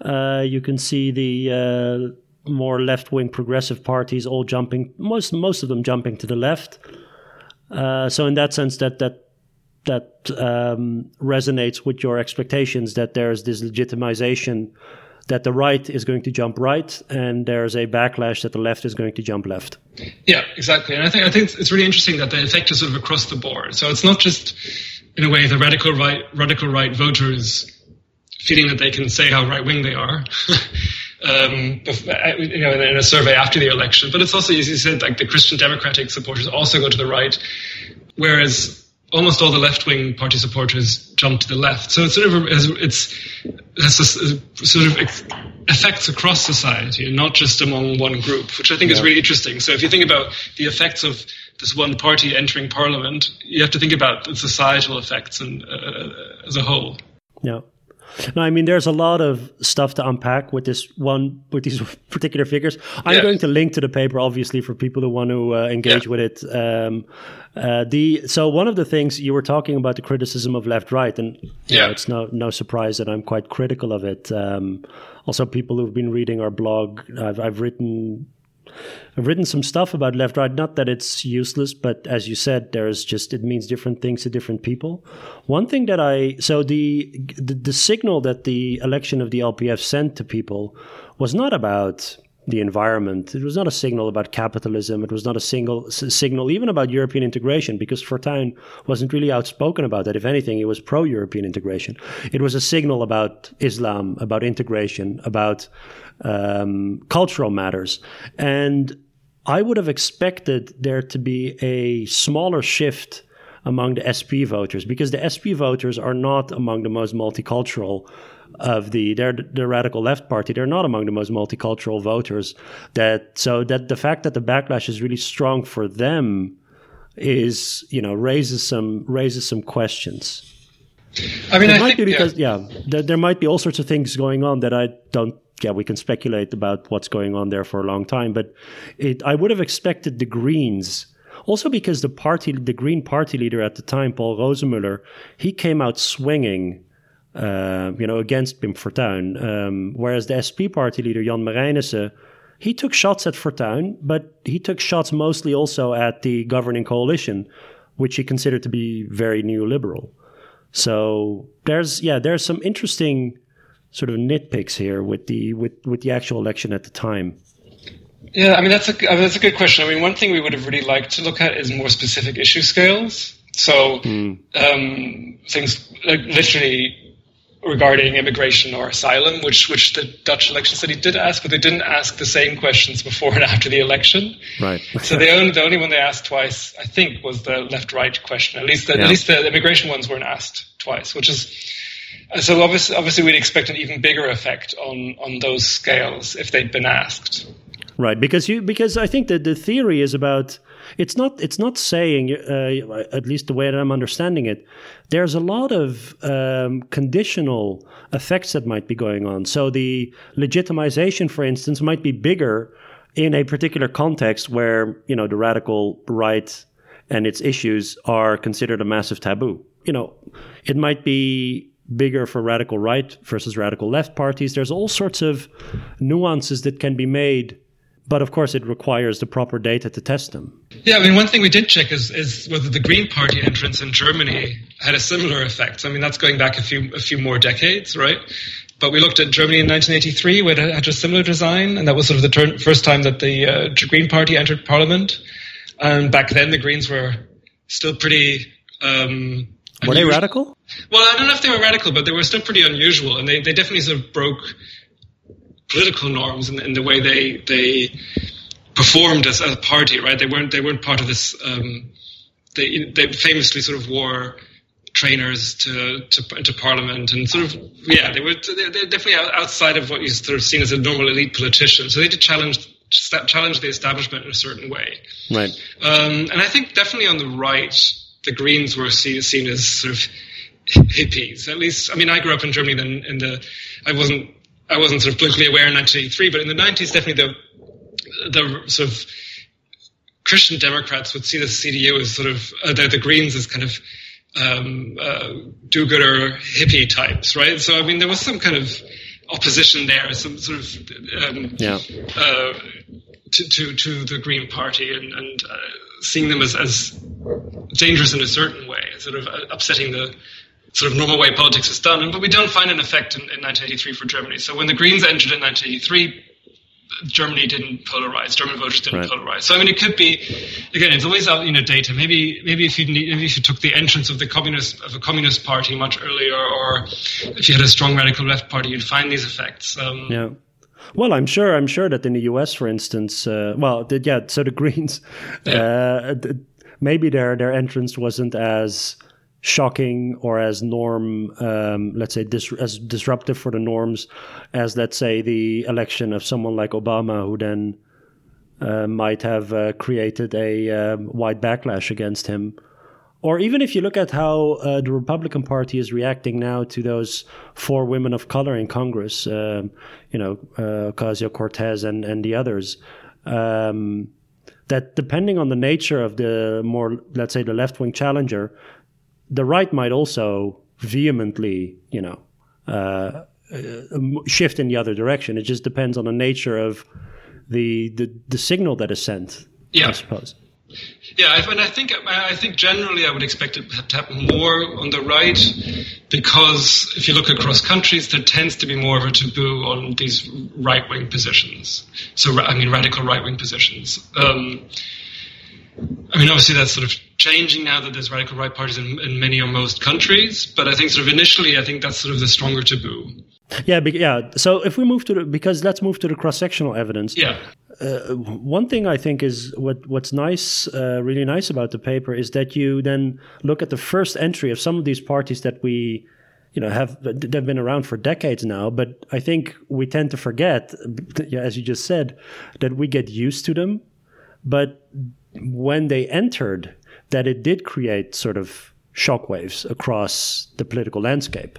S2: Uh, you can see the uh, more left wing progressive parties all jumping most most of them jumping to the left. Uh, so in that sense, that that that um, resonates with your expectations that there's this legitimization that the right is going to jump right and there's a backlash that the left is going to jump left.
S1: Yeah, exactly. And I think I think it's really interesting that the effect is sort of across the board. So it's not just in a way the radical right radical right voters feeling that they can say how right wing they are. um, you know, in a survey after the election, but it's also, as you said, like the Christian Democratic supporters also go to the right, whereas almost all the left wing party supporters jump to the left. So it's sort of it's it's sort of effects across society and not just among one group, which I think yeah. is really interesting. So if you think about the effects of this one party entering parliament, you have to think about the societal effects and uh, as a whole.
S2: Yeah. No, I mean, there's a lot of stuff to unpack with this one, with these particular figures. I'm yeah. going to link to the paper, obviously, for people who want to uh, engage yeah. with it. Um, uh, the so one of the things you were talking about the criticism of left right, and yeah, know, it's no no surprise that I'm quite critical of it. Um, also, people who've been reading our blog, I've, I've written I've written some stuff about left right. Not that it's useless, but as you said, there's just it means different things to different people. One thing that I so the the, the signal that the election of the LPF sent to people was not about the environment. It was not a signal about capitalism. It was not a single s- signal even about European integration because Fortuyn wasn't really outspoken about that. If anything, it was pro-European integration. It was a signal about Islam, about integration, about um, cultural matters. And I would have expected there to be a smaller shift among the SP voters because the SP voters are not among the most multicultural of the they're the radical left party. They're not among the most multicultural voters. That so that the fact that the backlash is really strong for them is you know raises some raises some questions.
S1: I mean,
S2: it
S1: I
S2: might
S1: think,
S2: be because yeah, yeah there, there, might be all sorts of things going on that I don't yeah, we can speculate about what's going on there for a long time, but it, I would have expected the Greens, also because the party, the Green Party leader at the time, Paul Rosenmöller, he came out swinging, uh, you know, against Pim Fortuyn, um, whereas the SP party leader Jan Marijnissen, he took shots at Fortuyn, but he took shots mostly also at the governing coalition, which he considered to be very neoliberal. So there's yeah, there's some interesting sort of nitpicks here with the with with the actual election at the time?
S1: Yeah, I mean that's a that's a good question. I mean, one thing we would have really liked to look at is more specific issue scales. So mm. um, things like literally regarding immigration or asylum, which which the Dutch election study did ask, but they didn't ask the same questions before and after the election.
S2: Right.
S1: so the only the only one they asked twice, I think, was the left right question. At least the, yeah. at least the immigration ones weren't asked twice, which is so obviously, obviously, we'd expect an even bigger effect on on those scales if they'd been asked.
S2: Right, because you because I think that the theory is about it's not it's not saying uh, at least the way that I'm understanding it. There's a lot of um, conditional effects that might be going on. So the legitimization, for instance, might be bigger in a particular context where you know the radical right and its issues are considered a massive taboo. You know, it might be bigger for radical right versus radical left parties. There's all sorts of nuances that can be made, but of course, it requires the proper data to test them.
S1: Yeah, I mean, one thing we did check is, is whether the Green Party entrance in Germany had a similar effect. I mean, that's going back a few a few more decades, right? But we looked at Germany in 1983, where it had a similar design, and that was sort of the first time that the uh, Green Party entered parliament. And back then, the Greens were still pretty um,
S2: were they radical?
S1: Well, I don't know if they were radical, but they were still pretty unusual, and they, they definitely sort of broke political norms in, in the way they they performed as a party, right? They weren't they weren't part of this. Um, they they famously sort of wore trainers to, to into parliament and sort of yeah they were they're definitely outside of what you sort of seen as a normal elite politician. So they did challenge challenge the establishment in a certain way.
S2: Right.
S1: Um, and I think definitely on the right, the Greens were seen, seen as sort of hippies. At least, I mean, I grew up in Germany. Then in the, I wasn't, I wasn't sort of politically aware in 1983, but in the 90s, definitely the the sort of Christian Democrats would see the CDU as sort of uh, the, the, Greens as kind of um, uh, do-gooder hippie types, right? So I mean, there was some kind of opposition there, some sort of um,
S2: yeah.
S1: uh, to, to, to the Green Party, and, and uh, seeing them as, as dangerous in a certain way, sort of uh, upsetting the sort of normal way politics is done. But we don't find an effect in, in 1983 for Germany. So when the Greens entered in 1983, Germany didn't polarize. German voters didn't right. polarize. So I mean, it could be again. It's always out, you know, data. Maybe maybe if you need, maybe if you took the entrance of the communist of a communist party much earlier, or if you had a strong radical left party, you'd find these effects. Um,
S2: yeah. Well, I'm sure. I'm sure that in the U.S., for instance, uh, well, the, yeah. So the Greens, yeah. uh, maybe their their entrance wasn't as shocking or as norm, um, let's say, dis- as disruptive for the norms as, let's say, the election of someone like Obama, who then uh, might have uh, created a um, wide backlash against him. Or even if you look at how uh, the Republican Party is reacting now to those four women of color in Congress, um, you know, uh, Ocasio Cortez and, and the others, um, that depending on the nature of the more, let's say, the left wing challenger, the right might also vehemently, you know, uh, uh, shift in the other direction. It just depends on the nature of the the, the signal that is sent.
S1: Yeah.
S2: I suppose.
S1: Yeah, and I think I think generally I would expect it to happen more on the right because if you look across countries, there tends to be more of a taboo on these right wing positions. So I mean, radical right wing positions. Um, I mean, obviously that's sort of changing now that there's radical right parties in, in, many or most countries. But I think sort of initially, I think that's sort of the stronger taboo.
S2: Yeah, yeah. So if we move to the because let's move to the cross sectional evidence.
S1: Yeah.
S2: Uh, one thing I think is what what's nice, uh, really nice about the paper is that you then look at the first entry of some of these parties that we, you know, have they've been around for decades now. But I think we tend to forget, as you just said, that we get used to them. But when they entered, that it did create sort of shockwaves across the political landscape.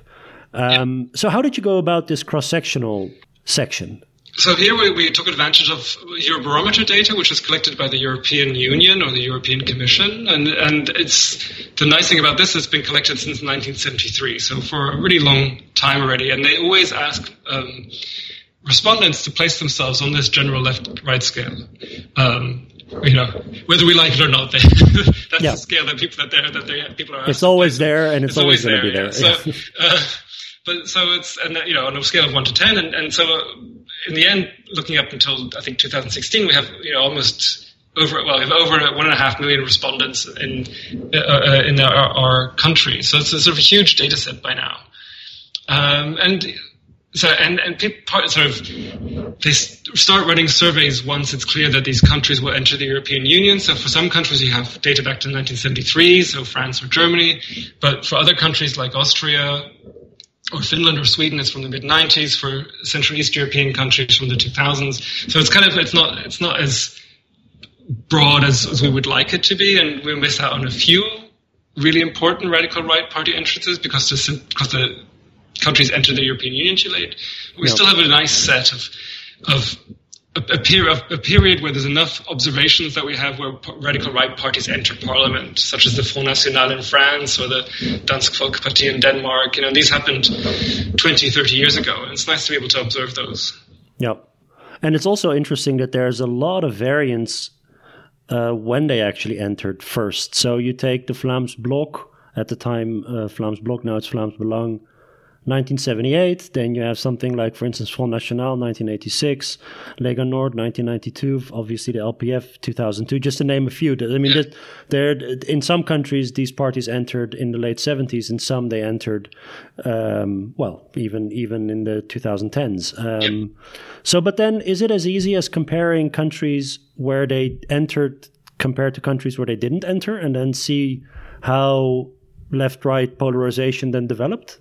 S2: Um, so, how did you go about this cross sectional section?
S1: So here we, we, took advantage of Eurobarometer data, which is collected by the European Union or the European Commission, and and it's the nice thing about this. It's been collected since 1973, so for a really long time already. And they always ask um, respondents to place themselves on this general left-right scale. Um, you know, whether we like it or not, that's yeah. the scale that people that they that they people are.
S2: It's always there, and it's, it's always, always going to be there.
S1: Yeah. So, uh, but so it's and you know on a scale of one to ten, and, and so uh, in the end, looking up until I think 2016, we have you know almost over well we have over one and a half million respondents in uh, uh, in our, our, country. So it's a sort of a huge data set by now, um, and so and and people sort of they start running surveys once it's clear that these countries will enter the European Union. So for some countries you have data back to 1973, so France or Germany, but for other countries like Austria or Finland or Sweden, it's from the mid 90s. For Central East European countries, from the 2000s. So it's kind of it's not it's not as broad as, as we would like it to be, and we miss out on a few really important radical right party entrances because the because the countries enter the European Union too late. We still have a nice set of of a, a, period, where there's enough observations that we have where radical right parties enter parliament, such as the Front National in France or the Dansk Folkeparti in Denmark. You know, these happened 20, 30 years ago, and it's nice to be able to observe those.
S2: Yep. And it's also interesting that there's a lot of variance uh, when they actually entered first. So you take the Vlaams Blok, at the time uh, Vlaams now it's Vlaams Belang, 1978. Then you have something like, for instance, Front National, 1986, Lega Nord, 1992. Obviously, the LPF, 2002. Just to name a few. I mean, there in some countries these parties entered in the late 70s. In some, they entered, um, well, even even in the 2010s. Um, so, but then, is it as easy as comparing countries where they entered compared to countries where they didn't enter, and then see how left-right polarization then developed?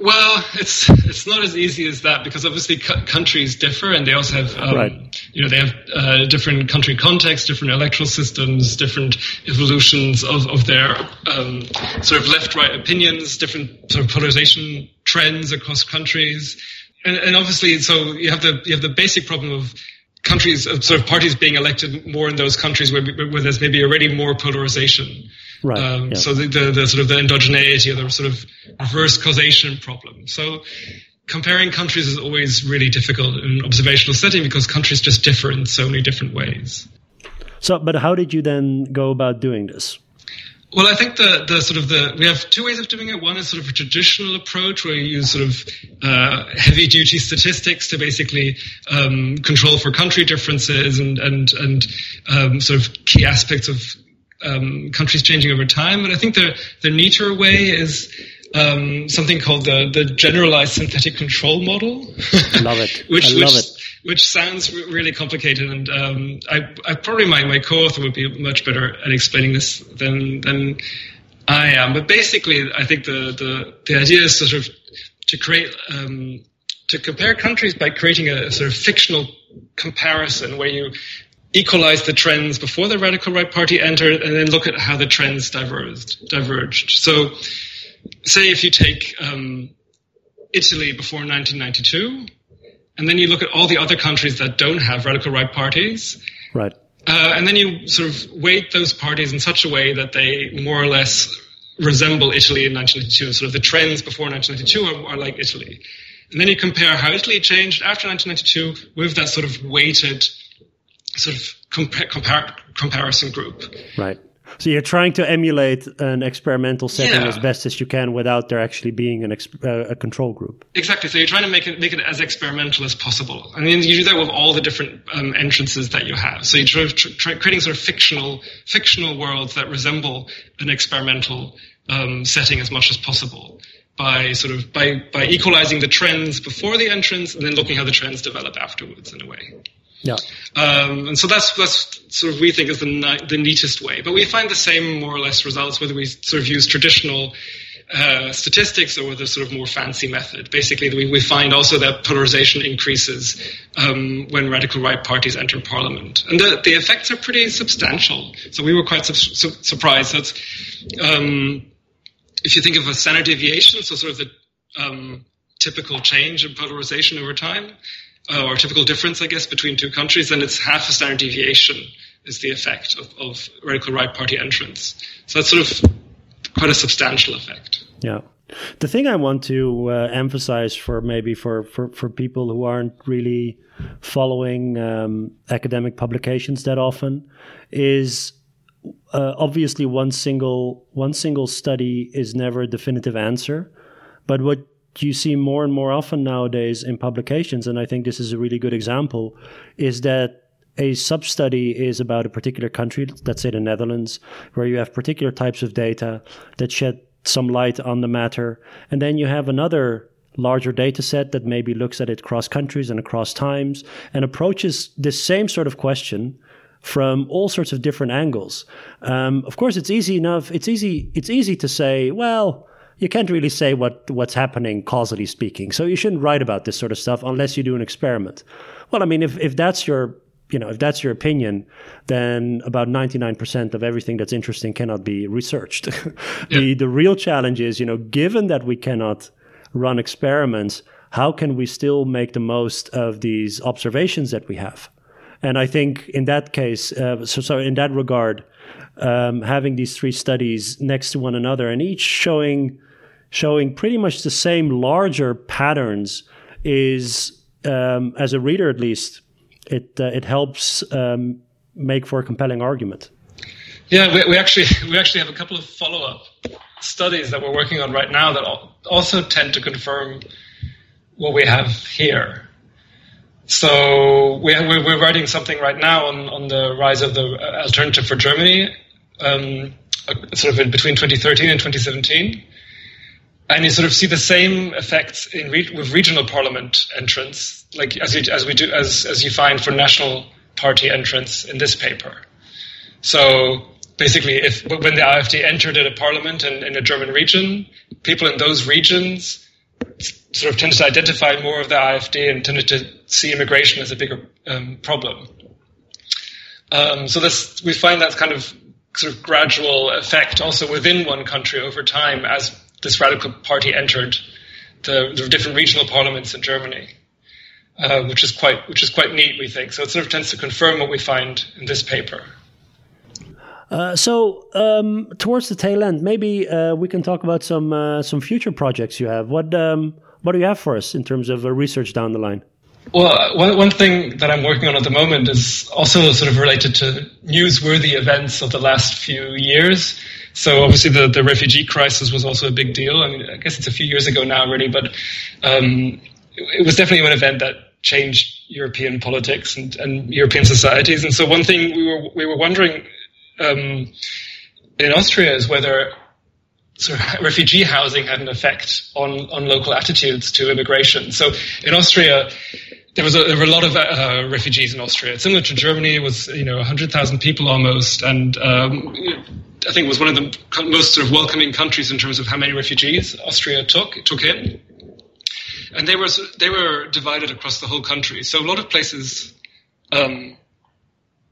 S1: Well, it's it's not as easy as that because obviously countries differ, and they also have um, right. you know they have uh, different country contexts, different electoral systems, different evolutions of of their um, sort of left-right opinions, different sort of polarization trends across countries, and, and obviously so you have the you have the basic problem of countries, sort of parties being elected more in those countries where, where there's maybe already more polarization. Right. Um, yeah. So the, the, the, sort of the endogeneity or the sort of reverse causation problem. So comparing countries is always really difficult in an observational setting because countries just differ in so many different ways.
S2: So, but how did you then go about doing this?
S1: Well, I think the, the sort of the we have two ways of doing it. One is sort of a traditional approach where you use sort of uh, heavy duty statistics to basically um, control for country differences and and and um, sort of key aspects of um, countries changing over time. But I think the the neater way is um, something called the the generalized synthetic control model.
S2: love it.
S1: which,
S2: I love
S1: which,
S2: it
S1: which sounds really complicated. And um, I, I, probably my, my co-author would be much better at explaining this than than I am. But basically, I think the the, the idea is sort of to create um, to compare countries by creating a sort of fictional comparison where you equalize the trends before the radical right party entered and then look at how the trends diverged diverged so say if you take um, italy before 1992 and then you look at all the other countries that don't have radical right parties.
S2: Right.
S1: Uh, and then you sort of weight those parties in such a way that they more or less resemble Italy in 1992. Sort of the trends before 1992 are, are like Italy. And then you compare how Italy changed after 1992 with that sort of weighted sort of compar- compar- comparison group.
S2: Right. So you're trying to emulate an experimental setting yeah. as best as you can without there actually being an exp- uh, a control group.
S1: Exactly. So you're trying to make it make it as experimental as possible, and then you do that with all the different um, entrances that you have. So you're try, try, creating sort of fictional fictional worlds that resemble an experimental um, setting as much as possible by sort of by by equalizing the trends before the entrance and then looking how the trends develop afterwards in a way.
S2: Yeah.
S1: Um, and so that's that's sort of we think is the the neatest way. But we find the same more or less results whether we sort of use traditional uh, statistics or a sort of more fancy method. Basically, we, we find also that polarization increases um, when radical right parties enter parliament, and the, the effects are pretty substantial. So we were quite su- su- surprised that um, if you think of a standard deviation, so sort of the um, typical change in polarization over time, uh, or typical difference, I guess, between two countries, and it's half a standard deviation is the effect of, of radical right party entrance. So that's sort of quite a substantial effect.
S2: Yeah. The thing I want to uh, emphasize for maybe for, for, for people who aren't really following um, academic publications that often is uh, obviously one single one single study is never a definitive answer, but what you see more and more often nowadays in publications, and I think this is a really good example, is that a sub study is about a particular country, let's say the Netherlands, where you have particular types of data that shed some light on the matter. And then you have another larger data set that maybe looks at it cross countries and across times and approaches this same sort of question from all sorts of different angles. Um, of course, it's easy enough. It's easy. It's easy to say, well, you can't really say what what's happening causally speaking. So you shouldn't write about this sort of stuff unless you do an experiment. Well, I mean, if if that's your you know, if that's your opinion, then about 99% of everything that's interesting cannot be researched. the yeah. the real challenge is, you know, given that we cannot run experiments, how can we still make the most of these observations that we have? And I think in that case, uh, so, so in that regard, um, having these three studies next to one another and each showing showing pretty much the same larger patterns is, um, as a reader at least, it uh, it helps um, make for a compelling argument.
S1: Yeah, we, we, actually we actually have a couple of follow up studies that we're working on right now that also tend to confirm what we have here. So we, are writing something right now on, on the rise of the alternative for Germany, um, sort of between 2013 and 2017. And you sort of see the same effects in re- with regional parliament entrance, like as, you, as we do as, as you find for national party entrance in this paper. So basically, if when the AfD entered a parliament in, in a German region, people in those regions sort of tended to identify more of the AfD and tended to see immigration as a bigger um, problem. Um, so this, we find that kind of sort of gradual effect also within one country over time as this radical party entered the, the different regional parliaments in Germany, uh, which is quite which is quite neat, we think. So it sort of tends to confirm what we find in this paper.
S2: Uh, so um, towards the tail end, maybe uh, we can talk about some uh, some future projects you have. What um, what do you have for us in terms of uh, research down the line?
S1: Well, one, one thing that I'm working on at the moment is also sort of related to newsworthy events of the last few years. So obviously the, the refugee crisis was also a big deal. I mean, I guess it's a few years ago now, really, but um, it, it was definitely an event that changed European politics and, and, European societies. And so one thing we were we were wondering um, in Austria is whether sort of refugee housing had an effect on, on local attitudes to immigration. So in Austria, there was a, there were a lot of uh, refugees in Austria. It's Similar to Germany, it was you know 100,000 people almost, and um, I think it was one of the most sort of welcoming countries in terms of how many refugees Austria took took in. And they were they were divided across the whole country. So a lot of places um,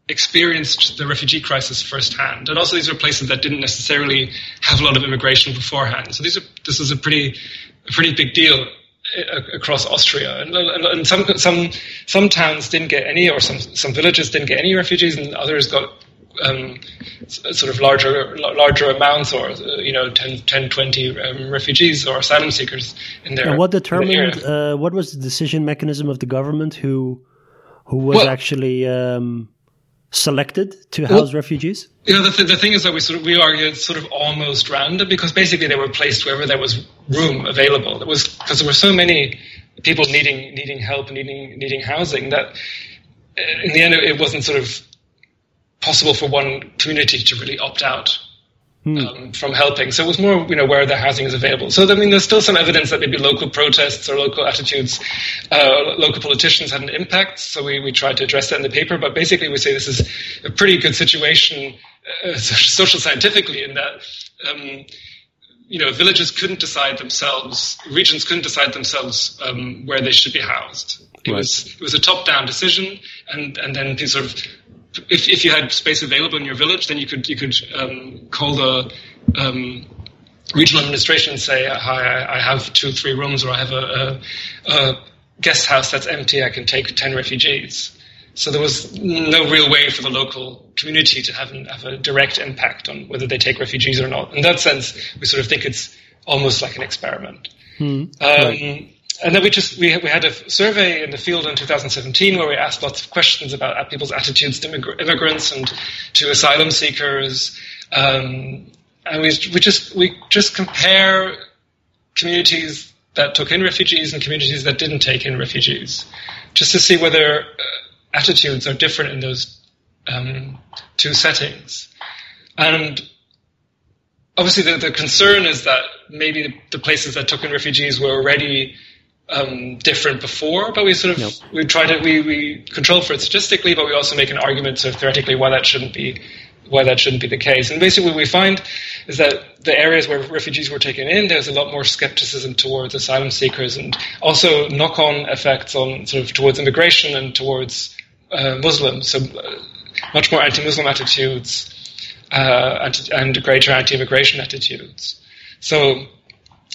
S1: experienced the refugee crisis firsthand. And also these were places that didn't necessarily have a lot of immigration beforehand. So these are, this is a pretty, a pretty big deal across Austria. And, and, some, some, some towns didn't get any, or some, some villages didn't get any refugees, and others got um, sort of larger larger amounts or uh, you know 10, 10 20 um, refugees or asylum seekers in there.
S2: And what determined uh, what was the decision mechanism of the government who who was well, actually um, selected to house well, refugees?
S1: You know, the, th- the thing is that we sort of we argue it's sort of almost random because basically they were placed wherever there was room available. It was because there were so many people needing needing help, needing needing housing that uh, in the end it wasn't sort of possible for one community to really opt out hmm. um, from helping. So it was more, you know, where the housing is available. So I mean, there's still some evidence that maybe local protests or local attitudes, uh, local politicians had an impact. So we we tried to address that in the paper. But basically, we say this is a pretty good situation, uh, social scientifically, in that. Um, you know, villages couldn't decide themselves, regions couldn't decide themselves um, where they should be housed. It right. was it was a top-down decision, and and then these sort of if, if you had space available in your village, then you could you could um, call the um, regional administration and say, "Hi, I, I, have two, three rooms, or I have a, a, a, guest house that's empty. I can take ten refugees." So there was no real way for the local community to have, have a direct impact on whether they take refugees or not. In that sense, we sort of think it's almost like an experiment. Hmm. Um, right and then we just we, we had a survey in the field in 2017 where we asked lots of questions about people's attitudes to immigrants and to asylum seekers, um, and we we just we just compare communities that took in refugees and communities that didn't take in refugees, just to see whether uh, attitudes are different in those um, two settings, and obviously the, the concern is that maybe the places that took in refugees were already um, different before, but we sort of we try to we, we control for it statistically, but we also make an argument sort of theoretically why that shouldn't be why that shouldn't be the case. And basically, what we find is that the areas where refugees were taken in, there's a lot more skepticism towards asylum seekers, and also knock-on effects on sort of towards immigration and towards uh, Muslims. So uh, much more anti-Muslim attitudes uh, and, and greater anti-immigration attitudes. So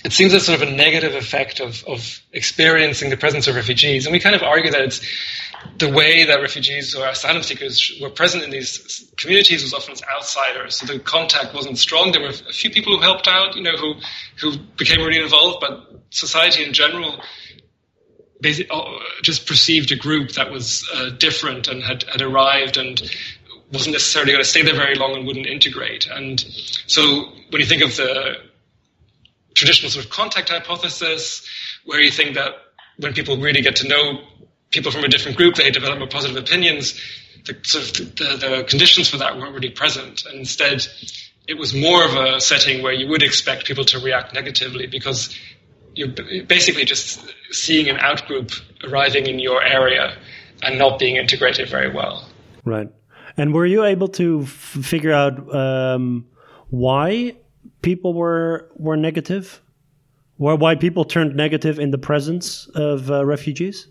S1: it seems as sort of a negative effect of, of experiencing the presence of refugees. And we kind of argue that it's the way that refugees or asylum seekers were present in these communities was often as outsiders. So the contact wasn't strong. There were a few people who helped out, you know, who, who became really involved, but society in general uh, just perceived a group that was uh, different and had, had arrived and wasn't necessarily going to stay there very long and wouldn't integrate. And so when you think of the traditional sort of contact hypothesis, where you think that when people really get to know people from a different group, they develop more positive opinions. The, sort of the, the conditions for that weren't really present. And instead, it was more of a setting where you would expect people to react negatively because you're basically just seeing an outgroup arriving in your area and not being integrated very well.
S2: Right. And were you able to figure out um, why people were were negative? Why why people turned negative in the presence of uh, refugees?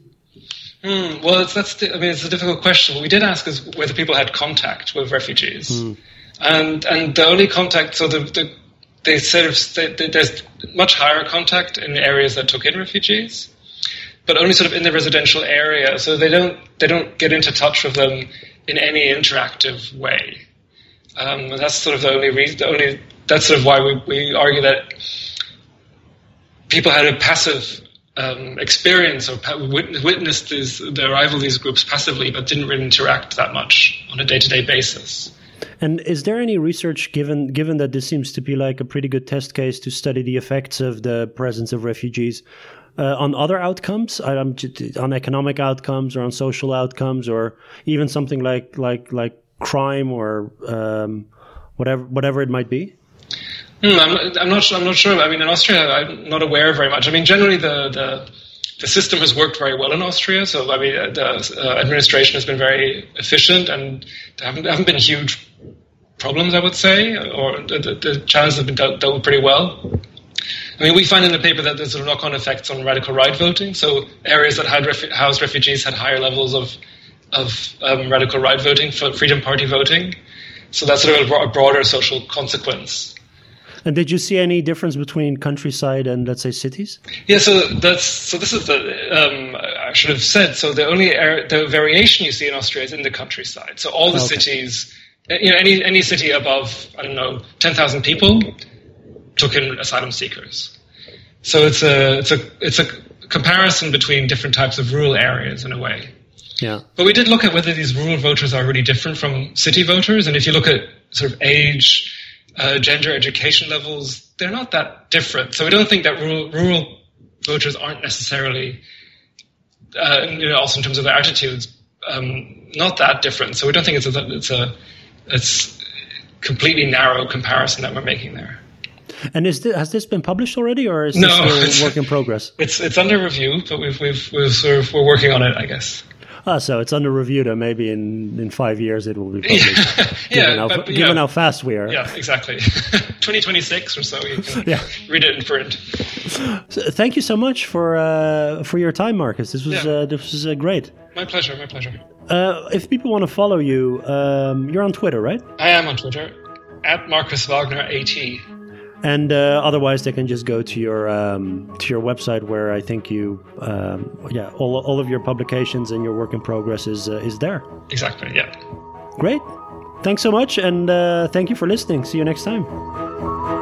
S1: Mm, well, it's, that's I mean, it's a difficult question. What we did ask is whether people had contact with refugees, mm. and and the only contact. So the, the they sort of they, there's much higher contact in areas that took in refugees, but only sort of in the residential area. So they don't they don't get into touch with them in any interactive way. Um, that's sort of the only reason. The only that's sort of why we, we argue that people had a passive um, experience or witnessed these, the arrival of these groups passively, but didn't really interact that much on a day to day basis.
S2: And is there any research given given that this seems to be like a pretty good test case to study the effects of the presence of refugees uh, on other outcomes, on economic outcomes or on social outcomes, or even something like like like crime or um, whatever whatever it might be?
S1: Hmm, I'm, I'm, not. I'm not sure. I mean, in Austria, I'm not aware very much. I mean, generally the the, the system has worked very well in Austria. So I mean, the uh, administration has been very efficient, and there haven't, haven't been huge problems. I would say, or the, the, challenges have been dealt, dealt with pretty well. I mean, we find in the paper that there's sort of knock-on effects on radical right voting. So areas that had housed refugees had higher levels of of um, radical right voting, for Freedom Party voting. So that's sort of a broader social consequence.
S2: And did you see any difference between countryside and let's say cities?
S1: Yeah, so that's so. This is the um, I should have said. So the only the variation you see in Austria is in the countryside. So all the okay. cities, you know, any any city above I don't know ten thousand people took in asylum seekers. So it's a it's a it's a comparison between different types of rural areas in a way.
S2: Yeah.
S1: But we did look at whether these rural voters are really different from city voters, and if you look at sort of age, uh, gender, education levels, they're not that different. So we don't think that rural, rural voters aren't necessarily, uh, you know, also in terms of their attitudes, um, not that different. So we don't think it's a it's a it's completely narrow comparison that we're making there.
S2: And is this, has this been published already, or is no, this still work in progress?
S1: It's it's under review, but we've we've, we've sort of, we're working on it, I guess.
S2: Ah, so it's under review. That maybe in, in five years it will be published.
S1: yeah,
S2: given, how,
S1: but,
S2: given
S1: yeah.
S2: how fast we are.
S1: Yeah, exactly. 2026 or so, you can yeah. read it in print.
S2: So, thank you so much for uh, for your time, Markus. This was yeah. uh, this was uh, great.
S1: My pleasure. My pleasure.
S2: Uh, if people want to follow you, um, you're on Twitter, right?
S1: I am on Twitter at Markus Wagner AT.
S2: And uh, otherwise, they can just go to your um, to your website where I think you, um, yeah, all, all of your publications and your work in progress is uh, is there.
S1: Exactly. Yeah.
S2: Great. Thanks so much, and uh, thank you for listening. See you next time.